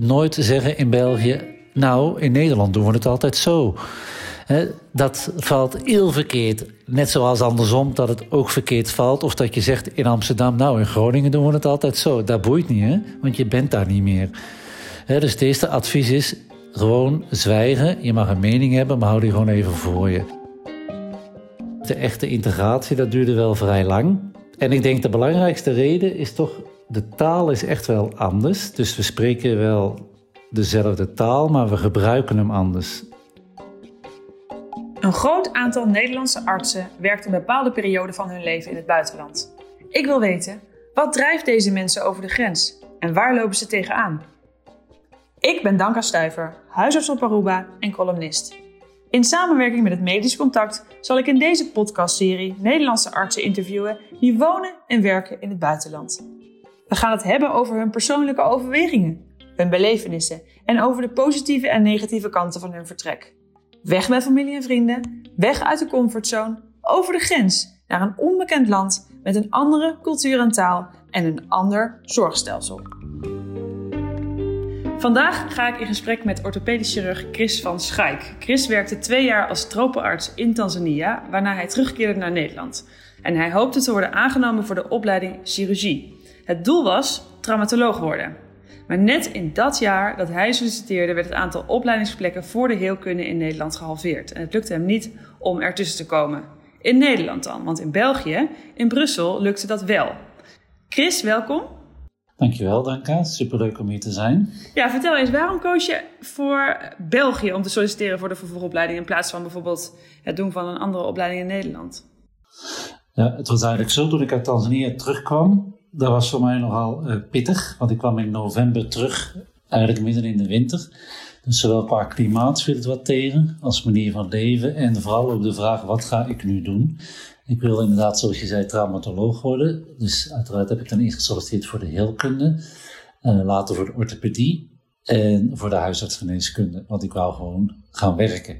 nooit zeggen in België... nou, in Nederland doen we het altijd zo. dat valt heel verkeerd. Net zoals andersom dat het ook verkeerd valt. Of dat je zegt in Amsterdam, nou in Groningen doen we het altijd zo. Dat boeit niet, hè? want je bent daar niet meer. dus het eerste advies is gewoon zwijgen. Je mag een mening hebben, maar hou die gewoon even voor je. De echte integratie, dat duurde wel vrij lang. En ik denk de belangrijkste reden is toch, de taal is echt wel anders. Dus we spreken wel dezelfde taal, maar we gebruiken hem anders. Een groot aantal Nederlandse artsen werkt een bepaalde periode van hun leven in het buitenland. Ik wil weten, wat drijft deze mensen over de grens en waar lopen ze tegenaan? Ik ben Danka Stuiver, huisarts op Aruba en columnist. In samenwerking met het Medisch Contact zal ik in deze podcastserie Nederlandse artsen interviewen die wonen en werken in het buitenland. We gaan het hebben over hun persoonlijke overwegingen, hun belevenissen en over de positieve en negatieve kanten van hun vertrek. Weg met familie en vrienden, weg uit de comfortzone, over de grens naar een onbekend land met een andere cultuur en taal en een ander zorgstelsel. Vandaag ga ik in gesprek met orthopedisch chirurg Chris van Schaik. Chris werkte twee jaar als tropenarts in Tanzania, waarna hij terugkeerde naar Nederland. En hij hoopte te worden aangenomen voor de opleiding chirurgie. Het doel was traumatoloog worden. Maar net in dat jaar dat hij solliciteerde, werd het aantal opleidingsplekken voor de heelkunde in Nederland gehalveerd. En het lukte hem niet om ertussen te komen. In Nederland dan, want in België, in Brussel, lukte dat wel. Chris, welkom. Dankjewel, Danka. Superleuk om hier te zijn. Ja, vertel eens, waarom koos je voor België om te solliciteren voor de vervolgopleiding in plaats van bijvoorbeeld het doen van een andere opleiding in Nederland? Ja, het was eigenlijk zo, toen ik uit Tanzania terugkwam, dat was voor mij nogal uh, pittig, want ik kwam in november terug, eigenlijk midden in de winter. Dus zowel qua klimaat viel het wat tegen, als manier van leven en vooral ook de vraag, wat ga ik nu doen? Ik wil inderdaad, zoals je zei, traumatoloog worden. Dus uiteraard heb ik dan eerst gesolliciteerd voor de heelkunde, uh, later voor de orthopedie en voor de huisartsgeneeskunde, want ik wou gewoon gaan werken.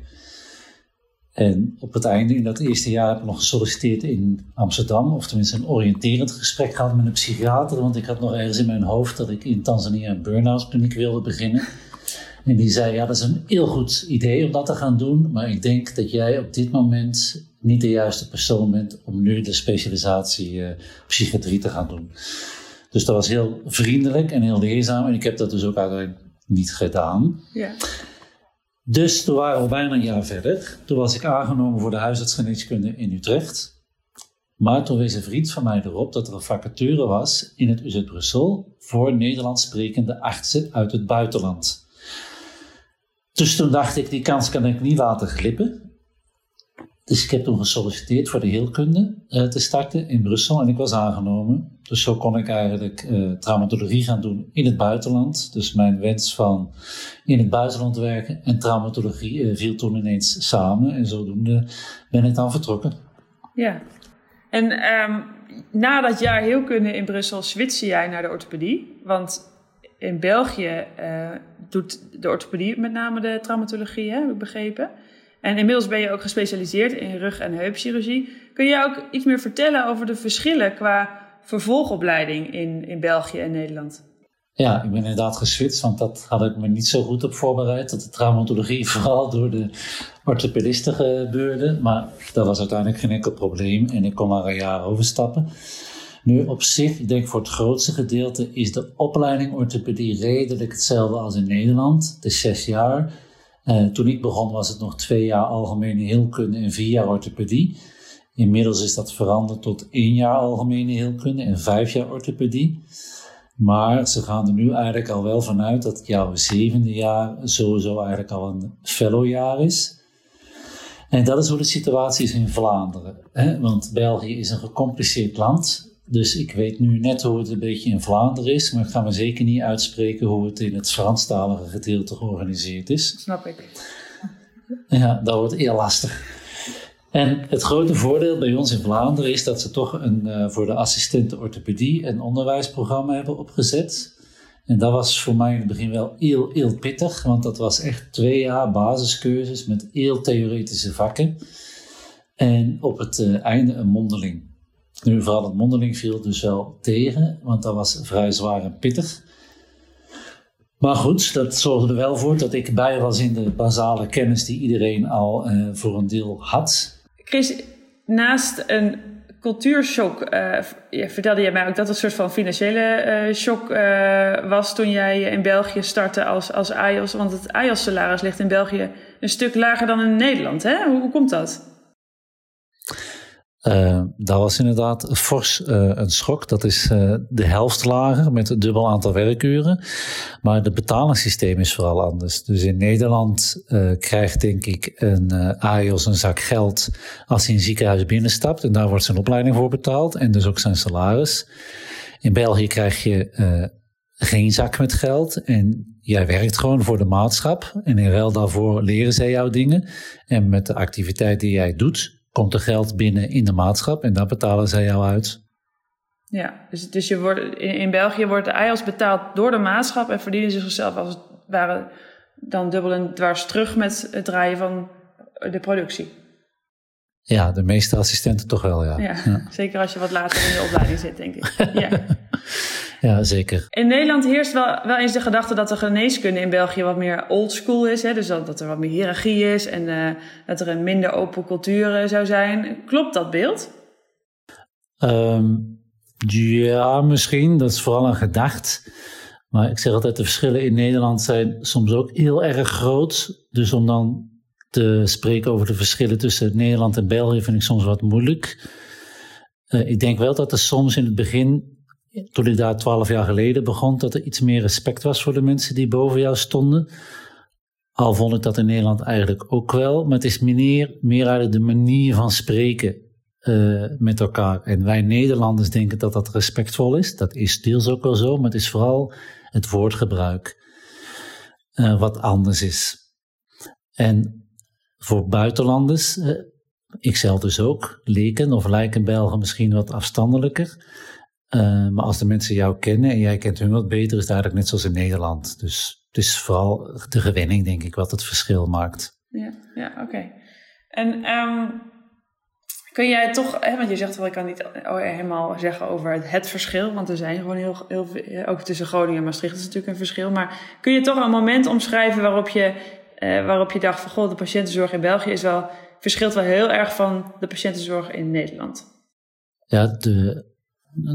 En op het einde, in dat eerste jaar, heb ik nog gesolliciteerd in Amsterdam, of tenminste een oriënterend gesprek gehad met een psychiater, want ik had nog ergens in mijn hoofd dat ik in Tanzania een burn-out kliniek wilde beginnen. En die zei, ja, dat is een heel goed idee om dat te gaan doen, maar ik denk dat jij op dit moment niet de juiste persoon bent om nu de specialisatie uh, psychiatrie te gaan doen. Dus dat was heel vriendelijk en heel leerzaam en ik heb dat dus ook uiteindelijk niet gedaan. Ja. Dus toen waren we bijna een jaar verder. Toen was ik aangenomen voor de huisartsgeneeskunde in Utrecht. Maar toen wees een vriend van mij erop dat er een vacature was in het UZ Brussel voor Nederlands sprekende artsen uit het buitenland. Dus toen dacht ik, die kans kan ik niet laten glippen. Dus ik heb toen gesolliciteerd voor de heelkunde uh, te starten in Brussel en ik was aangenomen. Dus zo kon ik eigenlijk uh, traumatologie gaan doen in het buitenland. Dus mijn wens van in het buitenland werken en traumatologie uh, viel toen ineens samen. En zodoende ben ik dan vertrokken. Ja, en um, na dat jaar heelkunde in Brussel switchte jij naar de orthopedie. Want in België doet de orthopedie met name de traumatologie, hè, heb ik begrepen. En inmiddels ben je ook gespecialiseerd in rug- en heupchirurgie. Kun je ook iets meer vertellen over de verschillen qua vervolgopleiding in, in België en Nederland? Ja, ik ben inderdaad geswitst, want dat had ik me niet zo goed op voorbereid. Dat de traumatologie vooral door de orthopedisten gebeurde. Maar dat was uiteindelijk geen enkel probleem en ik kon maar een jaar overstappen. Nu op zich, ik denk voor het grootste gedeelte, is de opleiding orthopedie redelijk hetzelfde als in Nederland. Het is zes jaar. Uh, toen ik begon was het nog twee jaar algemene heelkunde en vier jaar orthopedie. Inmiddels is dat veranderd tot één jaar algemene heelkunde en vijf jaar orthopedie. Maar ze gaan er nu eigenlijk al wel vanuit dat jouw zevende jaar sowieso eigenlijk al een fellowjaar is. En dat is hoe de situatie is in Vlaanderen. Hè? Want België is een gecompliceerd land. Dus ik weet nu net hoe het een beetje in Vlaanderen is, maar ik ga me zeker niet uitspreken hoe het in het Franstalige gedeelte georganiseerd is. Snap ik. Ja, dat wordt heel lastig. En het grote voordeel bij ons in Vlaanderen is dat ze toch een, uh, voor de assistenten orthopedie een onderwijsprogramma hebben opgezet. En dat was voor mij in het begin wel heel, heel pittig, want dat was echt twee jaar basiscursus met heel theoretische vakken. En op het uh, einde een mondeling. Nu, vooral het mondeling viel dus wel tegen, want dat was vrij zwaar en pittig. Maar goed, dat zorgde er wel voor dat ik bij was in de basale kennis die iedereen al uh, voor een deel had. Chris, naast een cultuurshock uh, vertelde jij mij ook dat het een soort van financiële uh, shock was toen jij in België startte als, als AIOS. Want het AIOS-salaris ligt in België een stuk lager dan in Nederland. Hè? Hoe komt dat? Uh, dat was inderdaad fors uh, een schok. Dat is uh, de helft lager met het dubbel aantal werkuren. Maar het betalingssysteem is vooral anders. Dus in Nederland krijgt denk ik een AIOS een zak geld als hij een ziekenhuis binnenstapt. En daar wordt zijn opleiding voor betaald en dus ook zijn salaris. In België krijg je geen zak met geld en jij werkt gewoon voor de maatschap. En in ruil daarvoor leren zij jou dingen. En met de activiteit die jij doet, komt er geld binnen in de maatschap en daar betalen zij jou uit. Ja, dus, dus je wordt, in, in België wordt de IELTS betaald door de maatschap en verdienen ze zichzelf als het ware dan dubbel en dwars terug met het draaien van de productie. Ja, de meeste assistenten toch wel, ja. Ja, ja. zeker als je wat later in de opleiding zit, denk ik. Ja. Ja, zeker. In Nederland heerst wel, wel eens de gedachte dat de geneeskunde in België wat meer oldschool is. Hè? Dus dat, dat, er wat meer hiërarchie is en uh, dat er een minder open cultuur uh, zou zijn. Klopt dat beeld? Um, ja, misschien. Dat is vooral een gedacht. Maar ik zeg altijd, de verschillen in Nederland zijn soms ook heel erg groot. Dus om dan te spreken over de verschillen tussen Nederland en België vind ik soms wat moeilijk. Uh, ik denk wel dat er soms in het begin toen ik daar twaalf jaar geleden begon, dat er iets meer respect was voor de mensen die boven jou stonden. Al vond ik dat in Nederland eigenlijk ook wel, maar het is meer, meer de manier van spreken uh, met elkaar. En wij Nederlanders denken dat dat respectvol is. Dat is deels ook wel zo, maar het is vooral het woordgebruik uh, wat anders is. En voor buitenlanders, uh, ikzelf dus ook, leken of lijken Belgen misschien wat afstandelijker. Uh, maar als de mensen jou kennen en jij kent hun wat beter, is het eigenlijk net zoals in Nederland. Dus het is vooral de gewenning, denk ik, wat het verschil maakt. Ja, ja oké. Okay. En um, kun jij toch, hè, want je zegt wel, ik kan niet helemaal zeggen over het, het verschil, want er zijn gewoon heel, heel veel, ook tussen Groningen en Maastricht is natuurlijk een verschil. Maar kun je toch een moment omschrijven waarop je, uh, waarop je dacht van, goh, de patiëntenzorg in België is wel, verschilt wel heel erg van de patiëntenzorg in Nederland? Ja, de,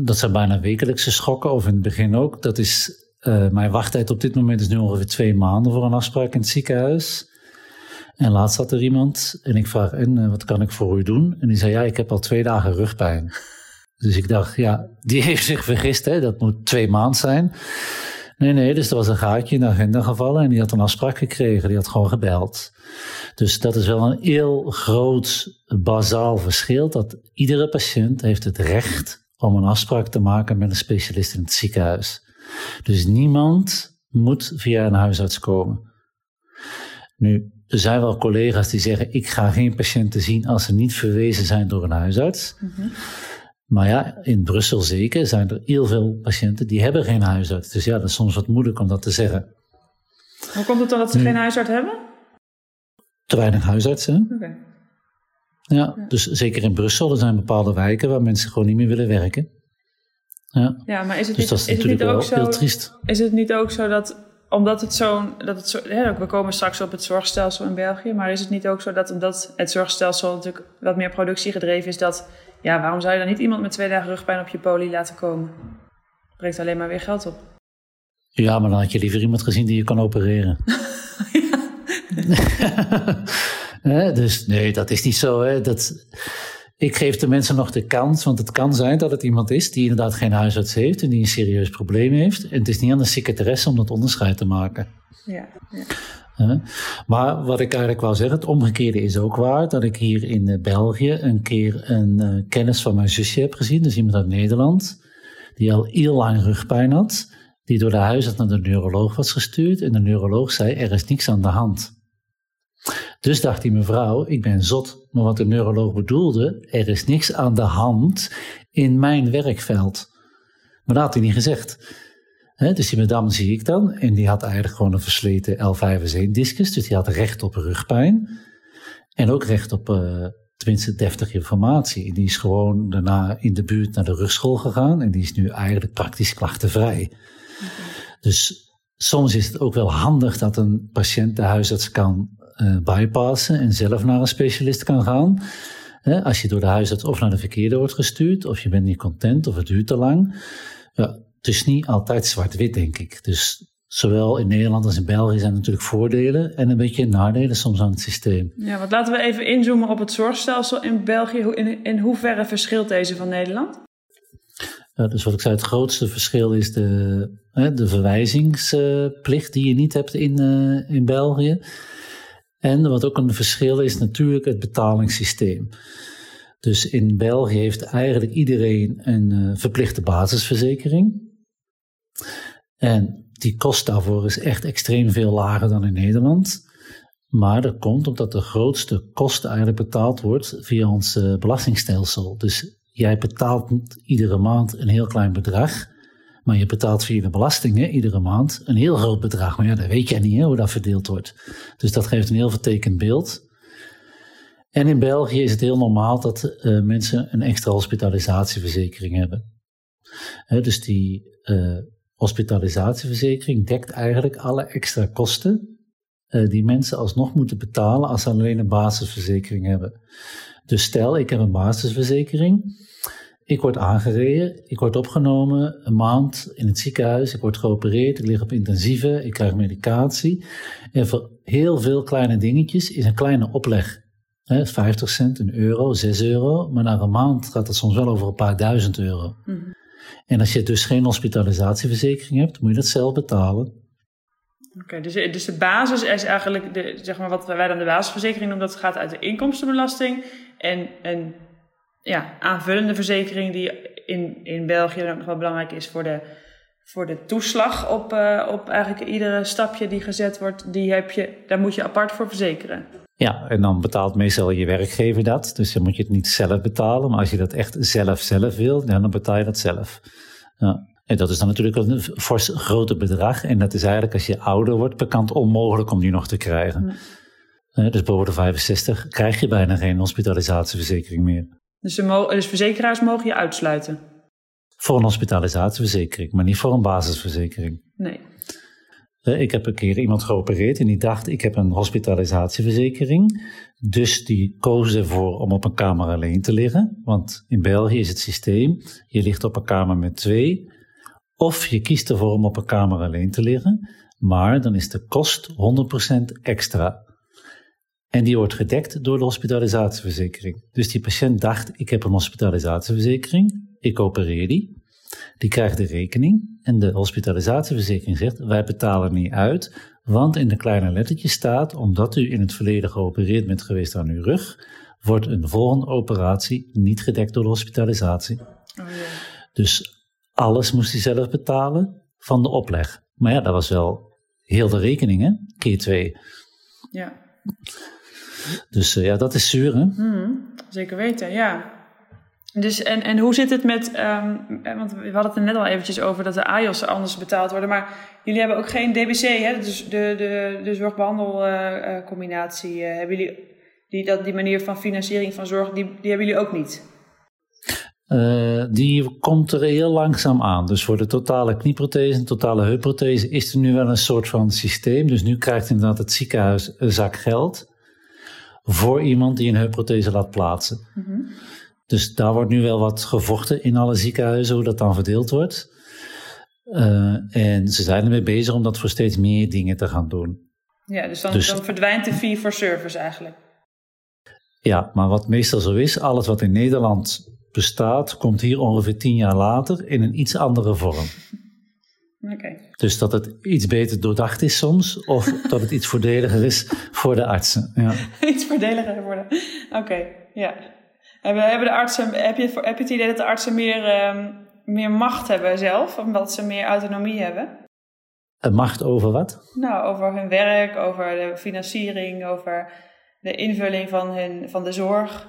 dat zijn bijna wekelijkse schokken, of in het begin ook. Dat is, uh, mijn wachttijd op dit moment is nu ongeveer twee maanden voor een afspraak in het ziekenhuis. En laatst zat er iemand en ik vraag, en uh, wat kan ik voor u doen? En die zei, ja, ik heb al twee dagen rugpijn. Dus ik dacht, ja, die heeft zich vergist, hè? dat moet twee maanden zijn. Nee, nee, dus er was een gaatje in de agenda gevallen en die had een afspraak gekregen, die had gewoon gebeld. Dus dat is wel een heel groot, bazaal verschil, dat iedere patiënt heeft het recht om een afspraak te maken met een specialist in het ziekenhuis. Dus niemand moet via een huisarts komen. Nu, er zijn wel collega's die zeggen: ik ga geen patiënten zien als ze niet verwezen zijn door een huisarts. Mm Maar ja, in Brussel zeker zijn er heel veel patiënten die hebben geen huisarts. Dus ja, dat is soms wat moeilijk om dat te zeggen. Hoe komt het dan dat ze geen huisarts hebben? Te weinig huisartsen. Oké. Ja, dus zeker in Brussel, er zijn bepaalde wijken waar mensen gewoon niet meer willen werken. Ja, ja maar is het dus niet, dat is, natuurlijk wel zo, heel triest. Is het niet ook zo dat, omdat het zo'n, dat het zo, hè, we komen straks op het zorgstelsel in België, maar is het niet ook zo dat omdat het zorgstelsel natuurlijk wat meer productie gedreven is, dat, ja, waarom zou je dan niet iemand met twee dagen rugpijn op je poli laten komen? Brengt alleen maar weer geld op. Ja, maar dan had je liever iemand gezien die je kan opereren. dus nee, dat is niet zo. Hè. Dat, ik geef de mensen nog de kans, want het kan zijn dat het iemand is die inderdaad geen huisarts heeft en die een serieus probleem heeft. En het is niet aan de secretaresse om dat onderscheid te maken. Ja, ja. Maar wat ik eigenlijk wou zeggen, het omgekeerde is ook waar. Dat ik hier in eh, België een keer een uh, kennis van mijn zusje heb gezien. Dus iemand uit Nederland. Die al heel lang rugpijn had. Die door de huisarts naar de neuroloog was gestuurd. En de neuroloog zei, er is niks aan de hand. Dus dacht die mevrouw, ik ben zot. Maar wat de neuroloog bedoelde, er is niks aan de hand in mijn werkveld. Maar dat had hij niet gezegd. dus die madame zie ik dan. En die had eigenlijk gewoon een versleten L5S1 discus. Dus die had recht op rugpijn. En ook recht op, uh, tenminste, deftige informatie. En die is gewoon daarna in de buurt naar de rugschool gegaan. En die is nu eigenlijk praktisch klachtenvrij. Dus soms is het ook wel handig dat een patiënt de huisarts kan uh, bypassen en zelf naar een specialist kan gaan. als je door de huisarts of naar de verkeerde wordt gestuurd, of je bent niet content of het duurt te lang. Ja, het is niet altijd zwart-wit, denk ik. Dus zowel in Nederland als in België zijn natuurlijk voordelen en een beetje nadelen soms aan het systeem. Ja, want laten we even inzoomen op het zorgstelsel in België. In, in hoeverre verschilt deze van Nederland? Dus wat ik zei, het grootste verschil is de, de verwijzingsplicht die je niet hebt in, eh, in België. En wat ook een verschil is natuurlijk het betalingssysteem. Dus in België heeft eigenlijk iedereen een uh, verplichte basisverzekering. En die kost daarvoor is echt extreem veel lager dan in Nederland. Maar dat komt omdat de grootste kosten eigenlijk betaald wordt via ons uh, belastingstelsel. Dus jij betaalt iedere maand een heel klein bedrag. Maar je betaalt via de belastingen iedere maand een heel groot bedrag. Maar ja, dat weet je niet hè, hoe dat verdeeld wordt. Dus dat geeft een heel vertekend beeld. En in België is het heel normaal dat uh, mensen een extra hospitalisatieverzekering hebben. dus die uh, hospitalisatieverzekering dekt eigenlijk alle extra kosten uh, die mensen alsnog moeten betalen als ze alleen een basisverzekering hebben. Dus stel, ik heb een basisverzekering ik word aangereden, ik word opgenomen een maand in het ziekenhuis, ik word geopereerd, ik lig op intensieve, ik krijg medicatie. En voor heel veel kleine dingetjes is een kleine opleg. Hè, 50 cent, een euro, 6 euro, maar na een maand gaat het soms wel over een paar duizend euro. Mhm. En als je dus geen hospitalisatieverzekering hebt, moet je dat zelf betalen. Oké, dus, dus de basis is eigenlijk, de, zeg maar wat wij dan de basisverzekering noemen, dat gaat uit de inkomstenbelasting. En, en ja, aanvullende verzekering die in, in België dan ook nog wel belangrijk is voor de, voor de toeslag op, uh, op eigenlijk iedere stapje die gezet wordt, die heb je, daar moet je apart voor verzekeren. Ja, en dan betaalt meestal je werkgever dat. Dus dan moet je het niet zelf betalen. Maar als je dat echt zelf zelf wil, dan betaal je dat zelf. Ja. En dat is dan natuurlijk een fors groter bedrag. En dat is eigenlijk als je ouder wordt bekend onmogelijk om die nog te krijgen. Ja. Dus boven de 65 krijg je bijna geen hospitalisatieverzekering meer. Dus, dus verzekeraars mogen je uitsluiten? Voor een hospitalisatieverzekering, maar niet voor een basisverzekering. Nee. Ik heb een keer iemand geopereerd en die dacht: ik heb een hospitalisatieverzekering. Dus die koos ervoor om op een kamer alleen te liggen. Want in België is het systeem: je ligt op een kamer met twee. Of je kiest ervoor om op een kamer alleen te liggen. Maar dan is de kost 100% extra. En die wordt gedekt door de hospitalisatieverzekering. Dus die patiënt dacht, ik heb een hospitalisatieverzekering, ik opereer die. Die krijgt de rekening en de hospitalisatieverzekering zegt, wij betalen niet uit, want in de kleine lettertjes staat, omdat u in het verleden geopereerd bent geweest aan uw rug, wordt een volgende operatie niet gedekt door de hospitalisatie. Oh, ja. Dus alles moest hij zelf betalen van de opleg. Maar ja, dat was wel heel de rekening, hè? keer twee. Ja. Dus uh, ja, dat is zuur, hè? Hmm, zeker weten, ja. Dus, en, en hoe zit het met, um, want we hadden het er net al eventjes over dat de AJOS anders betaald worden, maar jullie hebben ook geen DBC, hè? Dus de, de, de zorgbehandelcombinatie, uh, uh, hebben jullie, die, dat, die manier van financiering van zorg, die, die hebben jullie ook niet? Uh, die komt er heel langzaam aan. Dus voor de totale knieprothese en totale heupprothese is er nu wel een soort van systeem. Dus nu krijgt inderdaad het ziekenhuis een zak geld voor iemand die een heupprothese laat plaatsen. Mhm. Dus daar wordt nu wel wat gevochten in alle ziekenhuizen, hoe dat dan verdeeld wordt. Uh, en ze zijn ermee bezig om dat voor steeds meer dingen te gaan doen. Ja, dus dan, dus dan verdwijnt de fee for service eigenlijk. Ja, maar wat meestal zo is, alles wat in Nederland bestaat, komt hier ongeveer tien jaar later in een iets andere vorm. Dus dat het iets beter doordacht is soms, of dat het iets voordeliger is voor de artsen. Ja. iets voordeliger voor de. Oké, ja. Hebben, hebben de artsen, heb, je, heb je het idee dat de artsen meer, uh, meer macht hebben zelf, omdat ze meer autonomie hebben? Een macht over wat? Nou, over hun werk, over de financiering, over de invulling van, hun, van de zorg.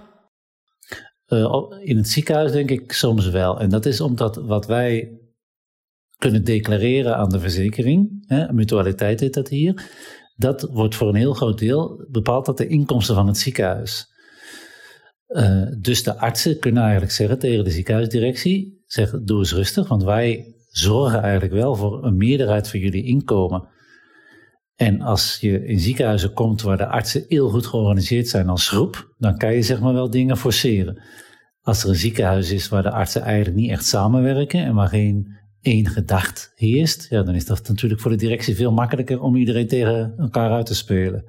Uh, in het ziekenhuis denk ik soms wel. En dat is omdat wat wij kunnen declareren aan de verzekering, hè, mutualiteit heet dat hier, dat wordt voor een heel groot deel bepaald dat de inkomsten van het ziekenhuis. Uh, dus de artsen kunnen eigenlijk zeggen tegen de ziekenhuisdirectie, zeg, doe eens rustig, want wij zorgen eigenlijk wel voor een meerderheid van jullie inkomen. En als je in ziekenhuizen komt waar de artsen heel goed georganiseerd zijn als groep, dan kan je zeg maar wel dingen forceren. Als er een ziekenhuis is waar de artsen eigenlijk niet echt samenwerken en waar geen één gedacht heerst, ja, dan is dat natuurlijk voor de directie veel makkelijker om iedereen tegen elkaar uit te spelen.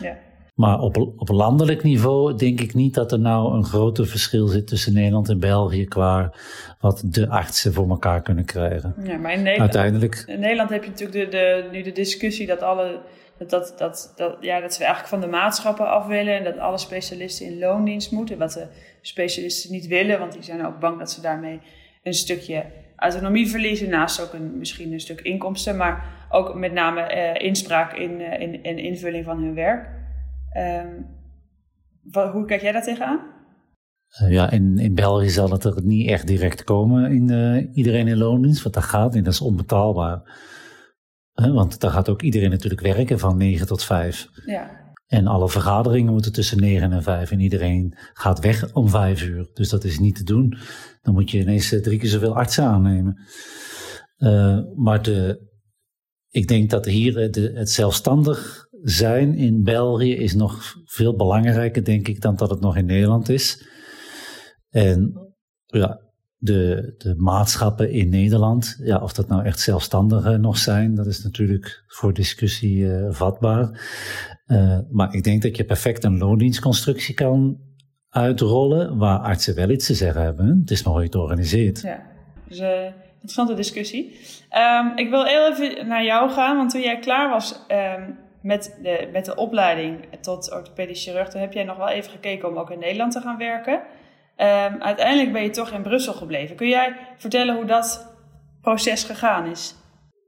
Ja. Maar op, op landelijk niveau denk ik niet dat er nou een groter verschil zit tussen Nederland en België qua wat de artsen voor elkaar kunnen krijgen. Ja, maar in Nederland, Uiteindelijk, in Nederland heb je natuurlijk de, de, nu de discussie dat alle dat, dat, dat, dat, ja, dat we eigenlijk van de maatschappen af willen en dat alle specialisten in loondienst moeten. Wat de specialisten niet willen, want die zijn ook bang dat ze daarmee een stukje autonomie verliezen, naast ook een, misschien een stuk inkomsten, maar ook met name uh, inspraak in, uh, in, in invulling van hun werk. Um, wat, hoe kijk jij daar tegenaan? Uh, ja, in, in België zal het er niet echt direct komen in iedereen in loondienst, want dat gaat niet, dat is onbetaalbaar. want daar gaat ook iedereen natuurlijk werken van 9 tot 5. Ja. En alle vergaderingen moeten tussen 9 en 5 en iedereen gaat weg om 5 uur. Dus dat is niet te doen. Dan moet je ineens drie keer zoveel artsen aannemen. Uh, maar de, ik denk dat hier de, het zelfstandig zijn in België is nog veel belangrijker, denk ik, dan dat het nog in Nederland is. En ja, de, de maatschappen in Nederland, ja, of dat nou echt zelfstandigen nog zijn, dat is natuurlijk voor discussie uh, vatbaar. Uh, maar ik denk dat je perfect een loondienstconstructie kan uitrollen waar artsen wel iets te zeggen hebben. Het is maar hoe je het organiseert. Ja, dus uh, interessante discussie. Um, ik wil heel even naar jou gaan, want toen jij klaar was um, met, de, met de opleiding tot orthopedisch chirurg, toen heb jij nog wel even gekeken om ook in Nederland te gaan werken. Um, uiteindelijk ben je toch in Brussel gebleven. Kun jij vertellen hoe dat proces gegaan is?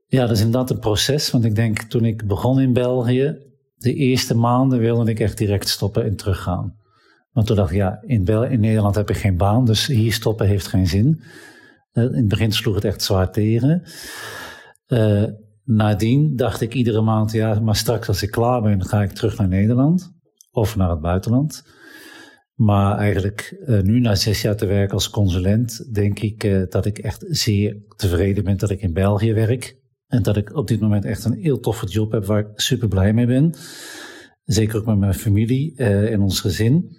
Ja, dat is inderdaad een proces. Want ik denk toen ik begon in België, de eerste maanden wilde ik echt direct stoppen en teruggaan. Want toen dacht ik, ja, in, in Nederland heb ik geen baan, dus hier stoppen heeft geen zin. Uh, in het begin sloeg het echt zwaar tegen. Uh, nadien dacht ik iedere maand, ja, maar straks als ik klaar ben, ga ik terug naar Nederland of naar het buitenland. Maar eigenlijk uh, nu na zes jaar te werken als consulent, denk ik dat ik echt zeer tevreden ben dat ik in België werk. En dat ik op dit moment echt een heel toffe job heb waar ik super blij mee ben. Zeker ook met mijn familie uh, en ons gezin.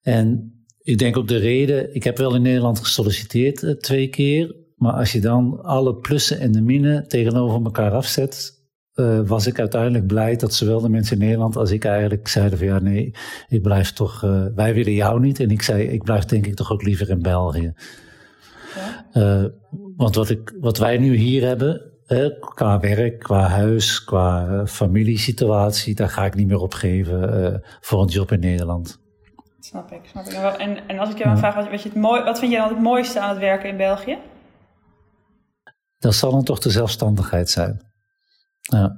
En ik denk ook de reden, ik heb wel in Nederland gesolliciteerd twee keer. Maar als je dan alle plussen en de minnen tegenover elkaar afzet, uh, was ik uiteindelijk blij dat zowel de mensen in Nederland als ik eigenlijk zeiden van ja nee, ik blijf toch, uh, wij willen jou niet. En ik zei, ik blijf denk ik toch ook liever in België. Ja. Uh, want wat, ik, wat wij nu hier hebben, qua werk, qua huis, qua familiesituatie, daar ga ik niet meer opgeven voor een job in Nederland. Snap ik, snap ik. En, en als ik je dan vraag, wat, je het mooi, wat vind je dan het mooiste aan het werken in België? Dat zal dan toch de zelfstandigheid zijn. Ja.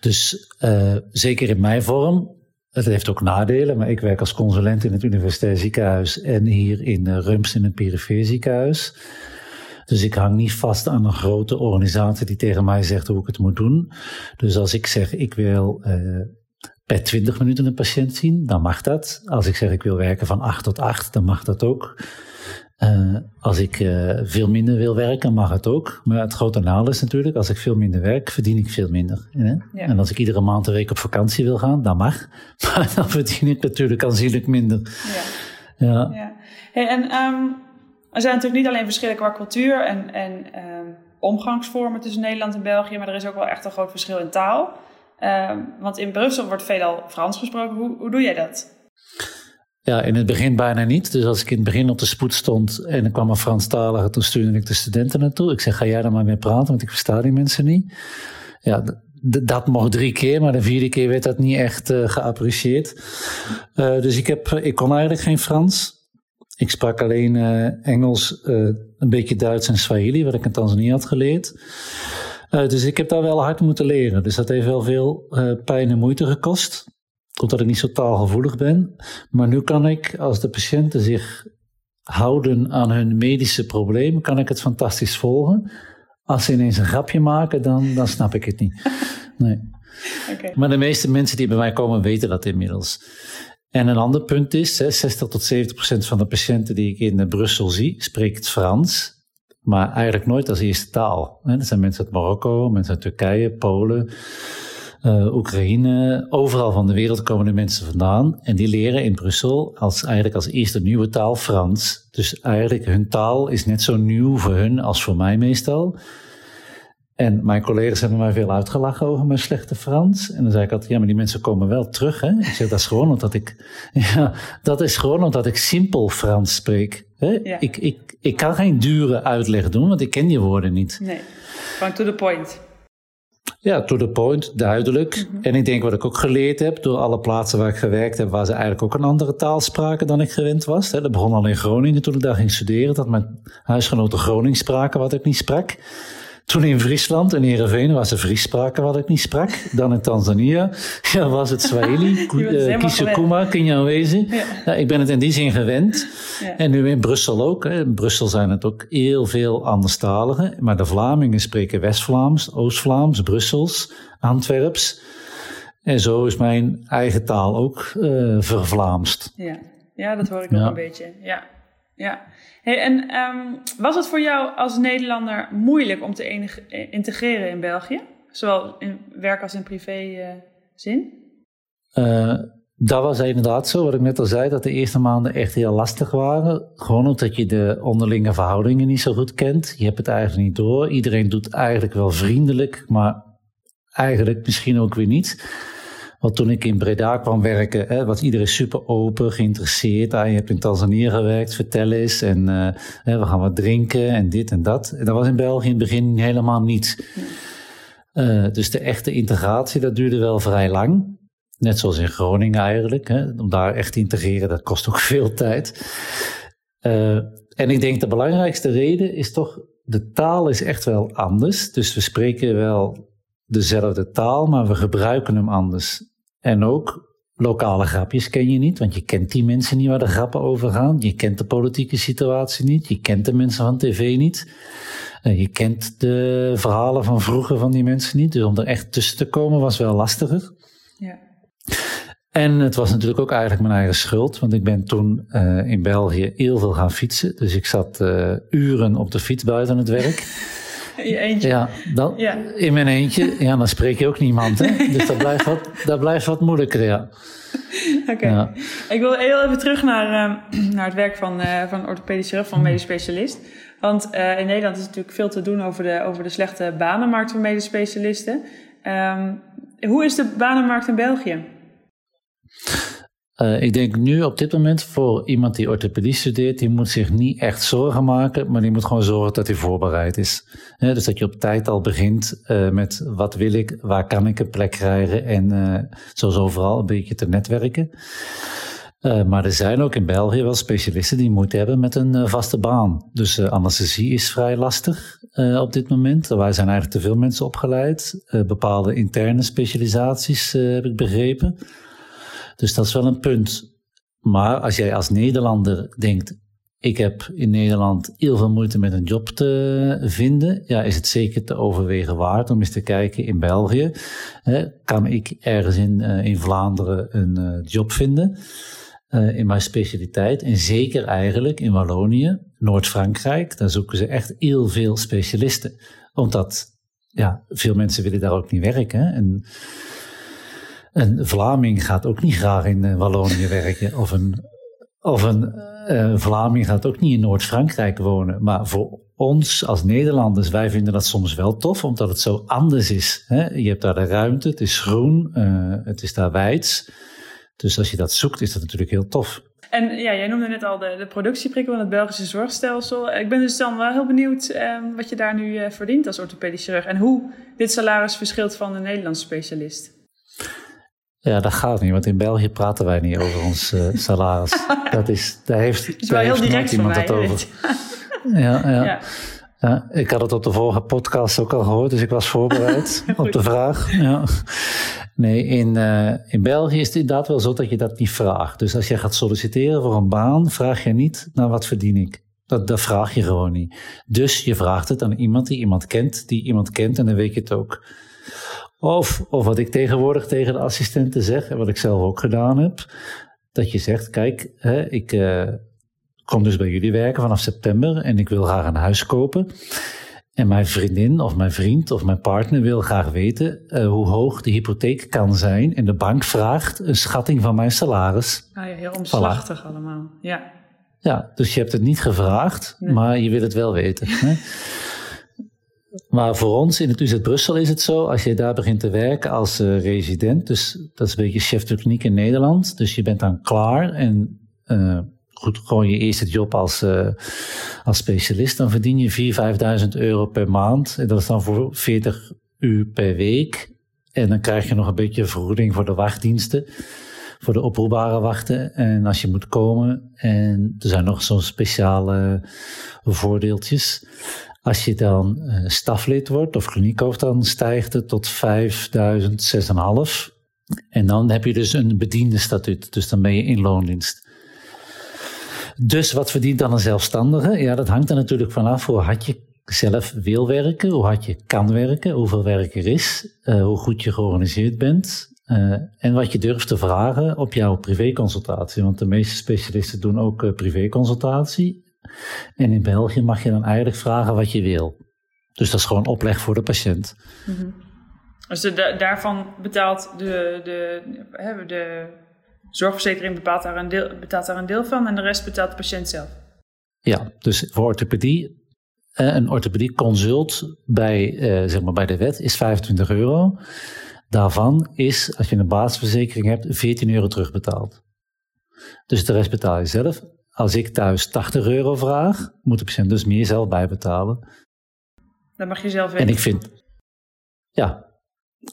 Dus uh, zeker in mijn vorm, het heeft ook nadelen, maar ik werk als consulent in het Universitair Ziekenhuis en hier in Rumst in een perifere ziekenhuis. Dus ik hang niet vast aan een grote organisatie die tegen mij zegt hoe ik het moet doen. Dus als ik zeg ik wil uh, per 20 minuten een patiënt zien, dan mag dat. Als ik zeg ik wil werken van 8 tot 8, dan mag dat ook. Uh, als ik uh, veel minder wil werken, mag het ook. Maar het grote nadeel is natuurlijk, als ik veel minder werk, verdien ik veel minder. Hè? Ja. En als ik iedere maand een week op vakantie wil gaan, dan mag. Maar dan verdien ik natuurlijk aanzienlijk minder. Ja. ja. ja. Hey, en um, er zijn natuurlijk niet alleen verschillen qua cultuur en, en um, omgangsvormen tussen Nederland en België, maar er is ook wel echt een groot verschil in taal. Um, want in Brussel wordt veelal Frans gesproken. Hoe, hoe doe jij dat? Ja, in het begin bijna niet. Dus als ik in het begin op de spoed stond en er kwam een Franstalige, toen stuurde ik de studenten naartoe. Ik zeg, ga jij dan maar mee praten, want ik versta die mensen niet. Ja, dat mocht drie keer, maar de vierde keer werd dat niet echt uh, geapprecieerd. Uh, dus ik, heb, ik kon eigenlijk geen Frans. Ik sprak alleen uh, Engels, een beetje Duits en Swahili, wat ik in Tanzania had geleerd. dus ik heb daar wel hard moeten leren. Dus dat heeft wel veel pijn en moeite gekost omdat ik niet zo taalgevoelig ben. Maar nu kan ik, als de patiënten zich houden aan hun medische problemen, kan ik het fantastisch volgen. Als ze ineens een grapje maken, dan, dan snap ik het niet. Nee. Okay. Maar de meeste mensen die bij mij komen, weten dat inmiddels. En een ander punt is, hè, 60 tot 70 procent van de patiënten die ik in Brussel zie, spreekt Frans. Maar eigenlijk nooit als eerste taal. Er zijn mensen uit Marokko, mensen uit Turkije, Polen, uh, Oekraïne. Overal van de wereld komen er mensen vandaan. En die leren in Brussel als, eigenlijk als eerste nieuwe taal Frans. Dus eigenlijk hun taal is net zo nieuw voor hun als voor mij meestal. En mijn collega's hebben mij veel uitgelachen over mijn slechte Frans. En dan zei ik altijd, ja, maar die mensen komen wel terug. Hè? Ik zeg, dat is gewoon omdat ik, ja, dat is gewoon omdat ik simpel Frans spreek. Hè? Ik, ik, ik kan geen dure uitleg doen, want ik ken die woorden niet. Nee, gewoon to the point. Ja, to the point, duidelijk. Mhm. En ik denk wat ik ook geleerd heb door alle plaatsen waar ik gewerkt heb, waar ze eigenlijk ook een andere taal spraken dan ik gewend was. Dat begon al in Groningen toen ik daar ging studeren, dat mijn huisgenoten Gronings spraken wat ik niet sprak. Toen in Friesland, in Heerenveen, was er Fries spraken wat ik niet sprak. Dan in Tanzania ja, was het Swahili, uh, Kisukuma, Kinyawezi. Ja. ik ben het in die zin gewend. Ja. En nu in Brussel ook. Hè. In Brussel zijn het ook heel veel anderstaligen. Maar de Vlamingen spreken West-Vlaams, Oost-Vlaams, Brussels, Antwerps. En zo is mijn eigen taal ook uh, vervlaamst. Ja. ja, dat hoor ik ook een beetje. Ja, ja. Hey, en um, was het voor jou als Nederlander moeilijk om te eh, integreren in België? Zowel in werk als in privé uh, zin? Uh, dat was inderdaad zo, wat ik net al zei, dat de eerste maanden echt heel lastig waren. Gewoon omdat je de onderlinge verhoudingen niet zo goed kent. Je hebt het eigenlijk niet door. Iedereen doet eigenlijk wel vriendelijk, maar eigenlijk misschien ook weer niet. Want toen ik in Breda kwam werken, hè, was iedereen super open, geïnteresseerd. Ah, je hebt in Tanzania gewerkt, vertel eens. En uh, hè, we gaan wat drinken en dit en dat. En dat was in België in het begin helemaal niet. Uh, dus de echte integratie, dat duurde wel vrij lang. Net zoals in Groningen eigenlijk. Hè. Om daar echt te integreren, dat kost ook veel tijd. Uh, en ik denk de belangrijkste reden is toch, de taal is echt wel anders. Dus we spreken wel dezelfde taal, maar we gebruiken hem anders. En ook lokale grapjes ken je niet, want je kent die mensen niet waar de grappen over gaan. Je kent de politieke situatie niet, je kent de mensen van tv niet. Eh, je kent de verhalen van vroeger van die mensen niet. Dus om er echt tussen te komen was wel lastiger. Ja. En het was natuurlijk ook eigenlijk mijn eigen schuld, want ik ben toen uh, in België heel veel gaan fietsen. Dus ik zat uh, uren op de fiets buiten het werk. In je eentje? Ja, dan, ja. in mijn eentje. Ja, dan spreek je ook niemand. Hè? Dus dat blijft wat, dat blijft wat moeilijker, ja. Oké. Ja. Ik wil heel even terug naar, uh, naar het werk van, uh, van orthopedisch chirurg, van medisch specialist. Want uh, in Nederland is natuurlijk veel te doen over de, over de slechte banenmarkt voor medisch specialisten. Um, hoe is de banenmarkt in België? Uh, ik denk nu op dit moment voor iemand die orthopedie studeert, die moet zich niet echt zorgen maken, maar die moet gewoon zorgen dat hij voorbereid is. dus dat je op tijd al begint uh, met wat wil ik, waar kan ik een plek krijgen en uh, zoals overal een beetje te netwerken. maar er zijn ook in België wel specialisten die moeite hebben met een vaste baan. Dus anesthesie is vrij lastig op dit moment. Wij zijn eigenlijk te veel mensen opgeleid. bepaalde interne specialisaties heb ik begrepen. Dus dat is wel een punt. Maar als jij als Nederlander denkt, ik heb in Nederland heel veel moeite met een job te vinden, ja, is het zeker te overwegen waard om eens te kijken in België. Hè, kan ik ergens in, uh, in Vlaanderen een uh, job vinden uh, in mijn specialiteit? En zeker eigenlijk in Wallonië, Noord-Frankrijk, daar zoeken ze echt heel veel specialisten. Omdat ja, veel mensen willen daar ook niet werken. En een Vlaming gaat ook niet graag in eh, Wallonië werken. Of een, of een uh, Vlaming gaat ook niet in Noord-Frankrijk wonen. Maar voor ons als Nederlanders, wij vinden dat soms wel tof, omdat het zo anders is. Hè? Je hebt daar de ruimte, het is groen, uh, het is daar wijds. Dus als je dat zoekt, is dat natuurlijk heel tof. En ja, jij noemde net al de, de productieprikkel van het Belgische zorgstelsel. Ik ben dus dan wel heel benieuwd uh, wat je daar nu verdient als orthopedisch chirurg. En hoe dit salaris verschilt van een Nederlandse specialist. Ja, dat gaat niet, want in België praten wij niet over ons uh, salaris. dat is, daar heeft, is wel heel direct iemand het over. Ja, ja. ja. Ja, ik had het op de vorige podcast ook al gehoord, dus ik was voorbereid op de vraag. Ja. Nee, in, uh, in België is het inderdaad wel zo dat je dat niet vraagt. Dus als je gaat solliciteren voor een baan, vraag je niet naar wat verdien ik. Dat, dat vraag je gewoon niet. Dus je vraagt het aan iemand die iemand kent, die iemand kent en dan weet je het ook. Of, of wat ik tegenwoordig tegen de assistenten zeg, en wat ik zelf ook gedaan heb, dat je zegt, kijk, hè, ik uh, kom dus bij jullie werken vanaf september en ik wil graag een huis kopen. En mijn vriendin of mijn vriend of mijn partner wil graag weten uh, hoe hoog de hypotheek kan zijn. En de bank vraagt een schatting van mijn salaris. Ah ja, heel omslachtig allemaal. Ja. ja, dus je hebt het niet gevraagd, maar je wil het wel weten. Hè? Maar voor ons in het UZ Brussel is het zo, als je daar begint te werken als uh, resident, dus dat is een beetje chef de kliniek in Nederland, dus je bent dan klaar en uh, goed, gewoon je eerste job als, uh, als specialist, dan verdien je 4.000, 5.000 euro per maand. En dat is dan voor 40 uur per week. En dan krijg je nog een beetje vergoeding voor de wachtdiensten, voor de oproepbare wachten. En als je moet komen, en er zijn nog zo'n speciale voordeeltjes. Als je dan uh, staflid wordt of kliniekhoofd, dan stijgt het tot 5.000, 6.500. En dan heb je dus een bediende statuut. Dus dan ben je in loondienst. Dus wat verdient dan een zelfstandige? Ja, dat hangt er natuurlijk vanaf hoe hard je zelf wil werken, hoe hard je kan werken, hoeveel werk er is, uh, hoe goed je georganiseerd bent. Uh, en wat je durft te vragen op jouw privéconsultatie. Want de meeste specialisten doen ook uh, privéconsultatie. En in België mag je dan eigenlijk vragen wat je wil. Dus dat is gewoon opleg voor de patiënt. Mm -hmm. Dus de, daarvan betaalt de, de, de, de zorgverzekering betaalt daar, een deel, betaalt daar een deel van en de rest betaalt de patiënt zelf. Ja, dus voor orthopedie, eh, een orthopedie consult bij, eh, zeg maar bij de wet is 25 euro. Daarvan is, als je een basisverzekering hebt, 14 euro terugbetaald. Dus de rest betaal je zelf. Als ik thuis 80 euro vraag, moet de patiënt dus meer zelf bijbetalen. Dat mag je zelf weten. En ik vind, ja,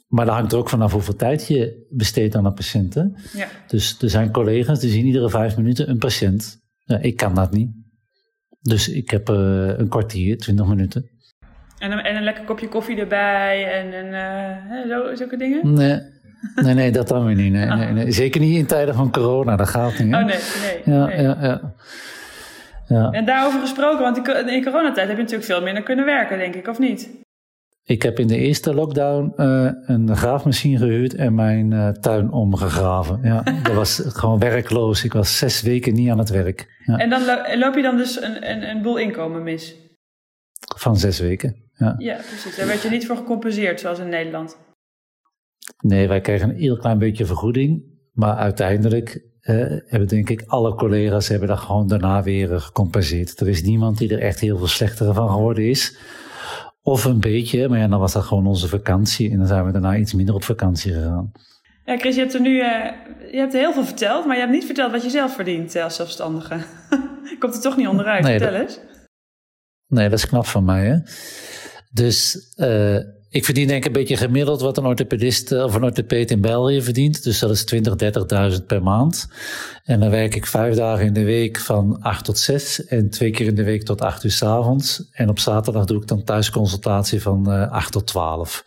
maar dat hangt er ook vanaf hoeveel tijd je besteedt aan een patiënt. Ja. Dus er zijn collega's die zien iedere vijf minuten een patiënt. Ja, ik kan dat niet. Dus ik heb uh, een kwartier, twintig minuten. En een, en een lekker kopje koffie erbij en, en uh, zo, zulke dingen? Nee. Nee, nee, dat dan weer niet. Nee, nee, nee, Zeker niet in tijden van corona, dat gaat niet. Hè? Oh nee, nee. Ja, nee. Ja, ja. ja. En daarover gesproken, want in coronatijd heb je natuurlijk veel minder kunnen werken, denk ik, of niet? Ik heb in de eerste lockdown uh, een graafmachine gehuurd en mijn uh, tuin omgegraven. Ja, dat was gewoon werkloos. Ik was zes weken niet aan het werk. Ja. En dan loop je dan dus een, een, een boel inkomen mis? Van zes weken, ja. Ja, precies. Daar werd je niet voor gecompenseerd, zoals in Nederland? Nee, wij kregen een heel klein beetje vergoeding. Maar uiteindelijk uh, hebben denk ik alle collega's hebben dat gewoon daarna weer gecompenseerd. Er is niemand die er echt heel veel slechter van geworden is. Of een beetje, maar ja, dan was dat gewoon onze vakantie. En dan zijn we daarna iets minder op vakantie gegaan. Ja, Chris, je hebt er nu uh, je hebt heel veel verteld, maar je hebt niet verteld wat je zelf verdient als zelfstandige. Komt er toch niet onderuit? Nee, Vertel eens. Nee, dat is knap van mij. Hè? Dus uh, ik verdien denk ik een beetje gemiddeld wat een orthopedist eh, of een orthopeed in België verdient. Dus dat is 20, 30.000 per maand. En dan werk ik vijf dagen in de week van 8 tot 6 en twee keer in de week tot 8 uur s avonds. En op zaterdag doe ik dan thuisconsultatie van uh, eh, 8 tot 12.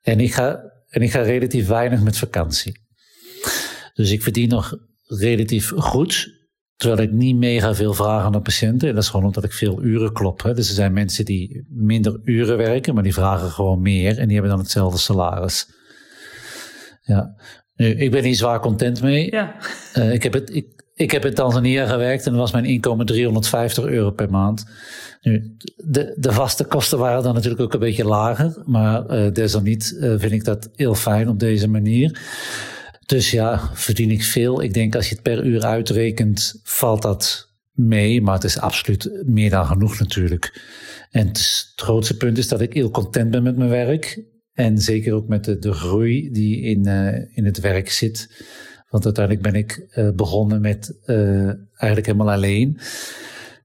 En ik, ga, en ik ga relatief weinig met vakantie. Dus ik verdien nog relatief goed. Terwijl ik niet mega veel vraag aan de patiënten. En dat is gewoon omdat ik veel uren klop. Hè. Dus er zijn mensen die minder uren werken, maar die vragen gewoon meer. En die hebben dan hetzelfde salaris. Ja. Nu, ik ben hier zwaar content mee. Ja. Uh, ik, heb het, ik, ik heb in Tanzania gewerkt en dan was mijn inkomen 350 euro per maand. Nu, de, de vaste kosten waren dan natuurlijk ook een beetje lager. Maar uh, desalniet uh, vind ik dat heel fijn op deze manier. Dus ja, verdien ik veel. Ik denk als je het per uur uitrekent, valt dat mee. Maar het is absoluut meer dan genoeg natuurlijk. En het, grootste punt is dat ik heel content ben met mijn werk. En zeker ook met de, groei die in, uh, in het werk zit. Want uiteindelijk ben ik uh, begonnen met uh, eigenlijk helemaal alleen.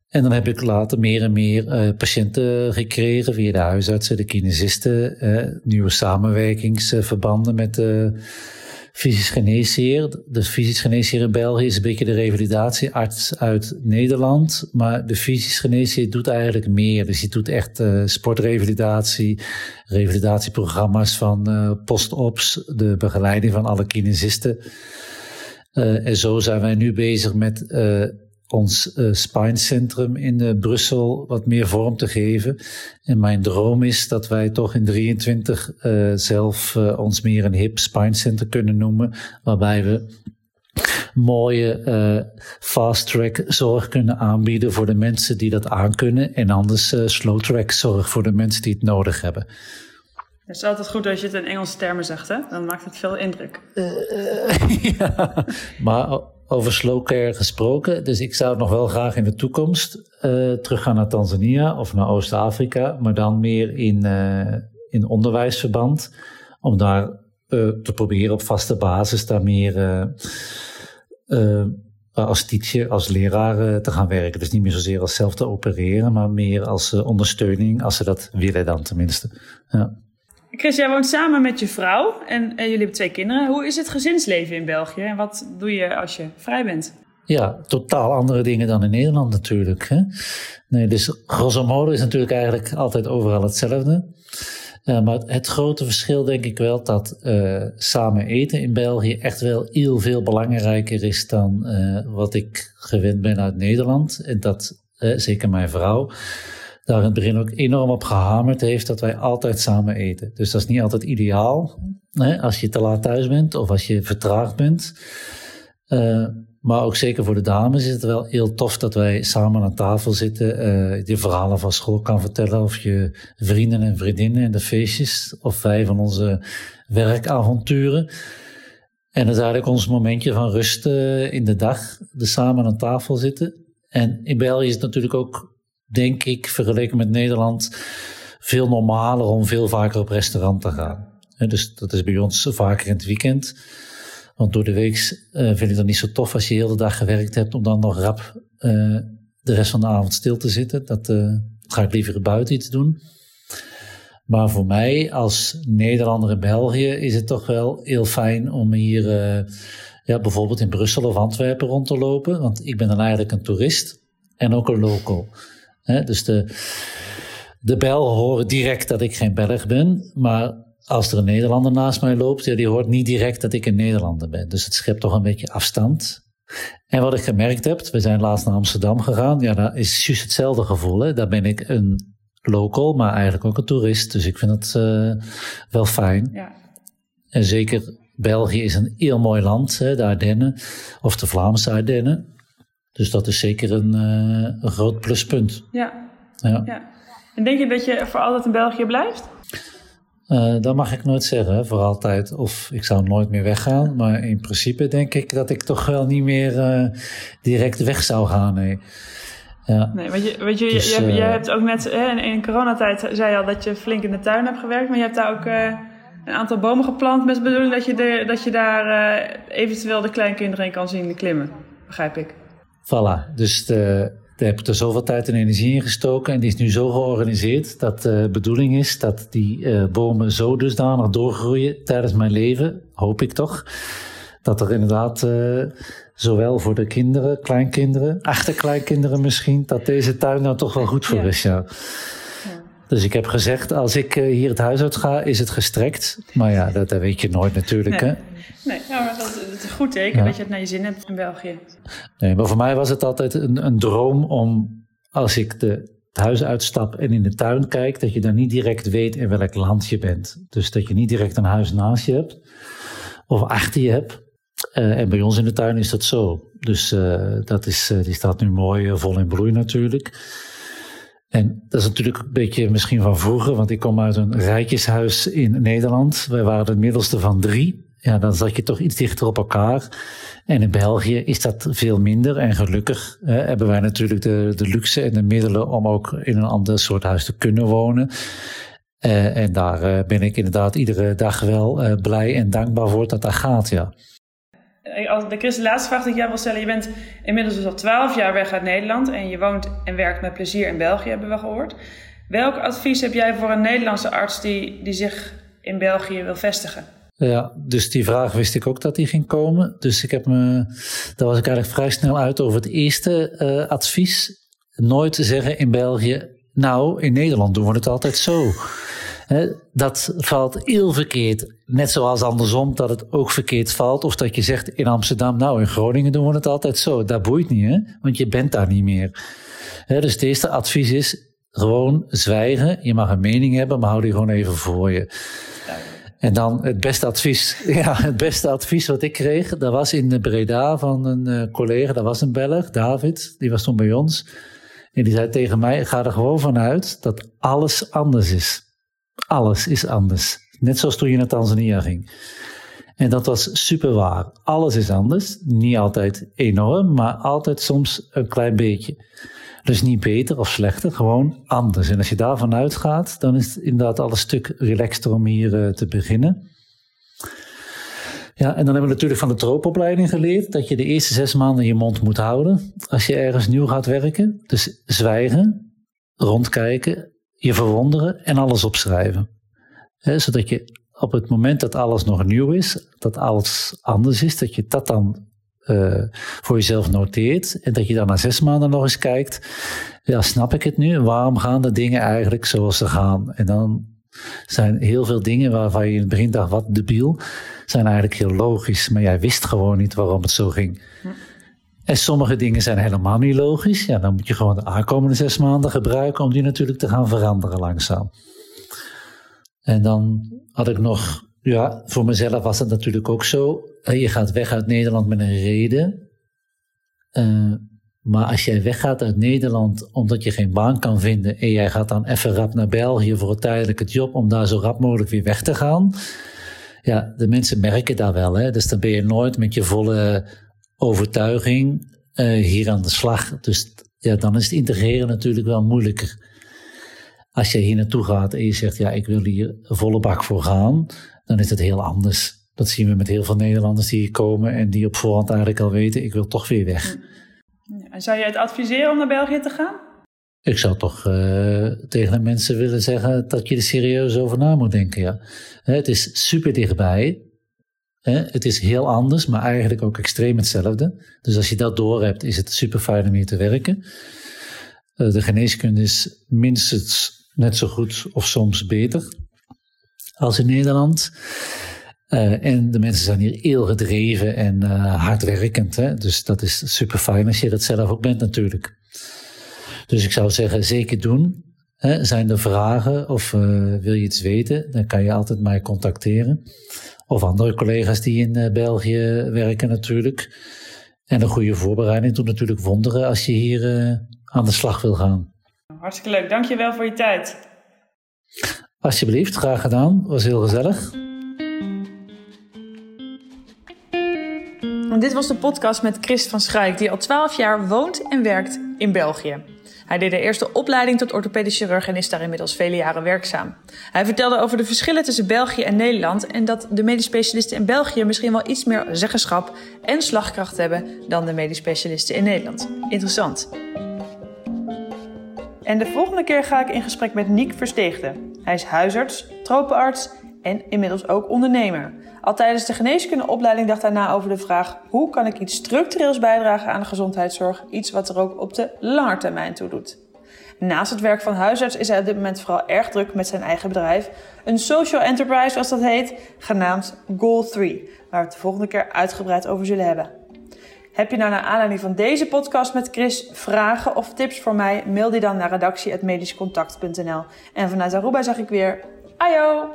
En dan heb ik later meer en meer patiënten gekregen via de huisartsen, de kinesisten, nieuwe samenwerkingsverbanden met de fysisch geneesheer. De fysisch geneesheer in België is een beetje de revalidatiearts uit Nederland. Maar de fysisch geneesheer doet eigenlijk meer. Dus hij doet echt uh, sportrevalidatie, revalidatieprogramma's van uh, post-ops, de begeleiding van alle kinesisten. Uh, en zo zijn wij nu bezig met ons uh, spinecentrum in uh, Brussel wat meer vorm te geven. En mijn droom is dat wij toch in 23 uh, zelf ons meer een hip spinecenter kunnen noemen, waarbij we mooie uh, fast-track zorg kunnen aanbieden voor de mensen die dat aankunnen. En anders uh, slow-track zorg voor de mensen die het nodig hebben. Het is altijd goed als je het in Engelse termen zegt, hè? Dan maakt het veel indruk. ja, maar over slow care gesproken. Dus ik zou nog wel graag in de toekomst uh, teruggaan naar Tanzania of naar Oost-Afrika, maar dan meer in, uh, in onderwijsverband. Om daar uh, te proberen op vaste basis daar meer als teacher, als leraar te gaan werken. Dus niet meer zozeer als zelf te opereren, maar meer als ondersteuning, als ze dat willen dan tenminste. Ja. Chris, jij woont samen met je vrouw en, jullie hebben twee kinderen. Hoe is het gezinsleven in België en wat doe je als je vrij bent? Ja, totaal andere dingen dan in Nederland natuurlijk. Hè? Nee, dus grosso modo is natuurlijk eigenlijk altijd overal hetzelfde. Uh, maar het grote verschil denk ik wel dat uh, samen eten in België echt wel heel veel belangrijker is dan uh, wat ik gewend ben uit Nederland. En dat zeker mijn vrouw daar in het begin ook enorm op gehamerd heeft dat wij altijd samen eten. Dus dat is niet altijd ideaal hè, als je te laat thuis bent of als je vertraagd bent. Uh, maar ook zeker voor de dames is het wel heel tof dat wij samen aan tafel zitten. Uh, je verhalen van school kan vertellen. Of je vrienden en vriendinnen in de feestjes. Of wij van onze werkavonturen. En dat is eigenlijk ons momentje van rust uh, in de dag. De samen aan tafel zitten. En in België is het natuurlijk ook denk ik, vergeleken met Nederland, veel normaler om veel vaker op restaurant te gaan. dus dat is bij ons vaker in het weekend. Want door de week uh, vind ik het niet zo tof als je de hele dag gewerkt hebt om dan nog rap uh, de rest van de avond stil te zitten. Dat uh, ga ik liever buiten iets doen. Maar voor mij als Nederlander in België is het toch wel heel fijn om hier ja, bijvoorbeeld in Brussel of Antwerpen rond te lopen. Want ik ben dan eigenlijk een toerist en ook een local dus de, de Belgen horen direct dat ik geen Belg ben, maar als er een Nederlander naast mij loopt, ja, die hoort niet direct dat ik een Nederlander ben. Dus het schept toch een beetje afstand. En wat ik gemerkt heb, we zijn laatst naar Amsterdam gegaan, ja, dat is juist hetzelfde gevoel. Hè. Daar ben ik een local, maar eigenlijk ook een toerist. Dus ik vind het uh, wel fijn. Ja. En zeker België is een heel mooi land, hè, de Ardennen, of de Vlaamse Ardennen. Dus dat is zeker een, een groot pluspunt. Ja. ja. En denk je dat je voor altijd in België blijft? Uh, dat mag ik nooit zeggen, voor altijd. Of ik zou nooit meer weggaan. Maar in principe denk ik dat ik toch wel niet meer uh, direct weg zou gaan. Nee. Ja. Nee, weet je, weet je, dus, jij, jij, hebt ook net hè, in, coronatijd zei je al dat je flink in de tuin hebt gewerkt, maar je hebt daar ook een aantal bomen geplant met de bedoeling dat je, de, dat je daar eventueel de kleinkinderen in kan zien klimmen, begrijp ik. Voilà, dus de, daar heb ik er zoveel tijd en energie in gestoken. En die is nu zo georganiseerd dat de bedoeling is dat die uh, bomen zo dusdanig doorgroeien tijdens mijn leven, hoop ik toch. Dat er inderdaad, uh, zowel voor de kinderen, kleinkinderen, achterkleinkinderen misschien, dat deze tuin nou toch wel goed voor ja. is. Ja. Dus ik heb gezegd, als ik uh, hier het huis uit ga, is het gestrekt. Maar ja, dat, dat weet je nooit natuurlijk. Nee, hè? nee ja, maar goed teken ja. dat je het naar je zin hebt in België. Nee, maar voor mij was het altijd een, een droom om, als ik de, het huis uitstap en in de tuin kijk, dat je dan niet direct weet in welk land je bent. Dus dat je niet direct een huis naast je hebt of achter je hebt. Uh, en bij ons in de tuin is dat zo. Dus uh, dat is, die staat nu mooi vol in bloei natuurlijk. En dat is natuurlijk een beetje misschien van vroeger, want ik kom uit een rijtjeshuis in Nederland. Wij waren de middelste van drie. Ja, dan zat je toch iets dichter op elkaar. En in België is dat veel minder. En gelukkig hè, hebben wij natuurlijk de, de luxe en de middelen om ook in een ander soort huis te kunnen wonen. Uh, en daar uh, ben ik inderdaad iedere dag wel blij en dankbaar voor dat dat gaat, ja. Eh, als de Chris, de laatste vraag die ik jou wil stellen. Je bent inmiddels dus al twaalf jaar weg uit Nederland en je woont en werkt met plezier in België, hebben we gehoord. Welk advies heb jij voor een Nederlandse arts die, die zich in België wil vestigen? Ja, dus die vraag wist ik ook dat die ging komen. Dus ik heb me, daar was ik eigenlijk vrij snel uit over het eerste uh, advies. Nooit zeggen in België, nou, in Nederland doen we het altijd zo dat valt heel verkeerd. Net zoals andersom dat het ook verkeerd valt. Of dat je zegt in Amsterdam, nou in Groningen doen we het altijd zo. Dat boeit niet, hè? want je bent daar niet meer. dus het eerste advies is gewoon zwijgen. Je mag een mening hebben, maar hou die gewoon even voor je. En dan het beste advies. Ja, het beste advies wat ik kreeg, dat was in Breda van een uh, collega, dat was een Belg, David, die was toen bij ons. En die zei tegen mij: ga er gewoon vanuit dat alles anders is. Alles is anders. Net zoals toen je naar Tanzania ging. En dat was super waar. Alles is anders. Niet altijd enorm, maar altijd soms een klein beetje. Dus niet beter of slechter, gewoon anders. En als je daarvan uitgaat, dan is het inderdaad al een stuk relaxter om hier uh, te beginnen. Ja, en dan hebben we natuurlijk van de troopopleiding geleerd dat je de eerste zes maanden je mond moet houden als je ergens nieuw gaat werken. Dus zwijgen, rondkijken, je verwonderen en alles opschrijven. zodat je op het moment dat alles nog nieuw is, dat alles anders is, dat je dat dan uh, voor jezelf noteert en dat je dan na zes maanden nog eens kijkt, ja, snap ik het nu? Waarom gaan de dingen eigenlijk zoals ze gaan? En dan zijn heel veel dingen waarvan je in het begin dacht, wat debiel, zijn eigenlijk heel logisch, maar jij wist gewoon niet waarom het zo ging. Hm. En sommige dingen zijn helemaal niet logisch. Ja, dan moet je gewoon de aankomende zes maanden gebruiken om die natuurlijk te gaan veranderen langzaam. En dan had ik nog, ja, voor mezelf was het natuurlijk ook zo. Je gaat weg uit Nederland met een reden. Uh, maar als jij weggaat uit Nederland omdat je geen baan kan vinden en jij gaat dan even rap naar België voor een tijdelijke job om daar zo rap mogelijk weer weg te gaan. Ja, de mensen merken dat wel. Hè? Dus dan ben je nooit met je volle overtuiging uh, hier aan de slag. Dus ja, dan is het integreren natuurlijk wel moeilijker. Als je hier naartoe gaat en je zegt, ja, ik wil hier volle bak voor gaan, dan is het heel anders. Dat zien we met heel veel Nederlanders die hier komen en die op voorhand eigenlijk al weten, ik wil toch weer weg. En zou je het adviseren om naar België te gaan? Ik zou toch uh, tegen de mensen willen zeggen dat je er serieus over na moet denken. Ja. Het is super dichtbij. Het is heel anders, maar eigenlijk ook extreem hetzelfde. Dus als je dat door hebt, is het super fijn om hier te werken. Uh, de geneeskunde is minstens net zo goed of soms beter als in Nederland. Uh, en de mensen zijn hier heel gedreven en uh, hardwerkend. Hè? Dus dat is super fijn als je dat zelf ook bent natuurlijk. Dus ik zou zeggen, zeker doen. Hè? Zijn er vragen of uh, wil je iets weten, dan kan je altijd mij contacteren. Of andere collega's die in België werken natuurlijk. En een goede voorbereiding doet natuurlijk wonderen als je hier aan de slag wil gaan. Hartstikke leuk. Dankjewel voor je tijd. Alsjeblieft, graag gedaan. Was heel gezellig. dit was de podcast met Chris van Schuik, die al 12 jaar woont en werkt in België. Hij deed de eerste opleiding tot orthopedisch chirurg en is daar inmiddels vele jaren werkzaam. Hij vertelde over de verschillen tussen België en Nederland en dat de medisch specialisten in België misschien wel iets meer zeggenschap en slagkracht hebben dan de medisch specialisten in Nederland. Interessant. En de volgende keer ga ik in gesprek met Niek Versteegde. Hij is huisarts, tropenarts en inmiddels ook ondernemer. Al tijdens de geneeskundeopleiding dacht hij na over de vraag: hoe kan ik iets structureels bijdragen aan de gezondheidszorg, iets wat er ook op de lange termijn toe doet. Naast het werk van huisarts is hij op dit moment vooral erg druk met zijn eigen bedrijf, een social enterprise zoals dat heet, genaamd Goal 3, waar we het de volgende keer uitgebreid over zullen hebben. Heb je nou naar aanleiding van deze podcast met Chris vragen of tips voor mij? Mail die dan naar redactie.medischcontact.nl. En vanuit Aruba zeg ik weer, ayo!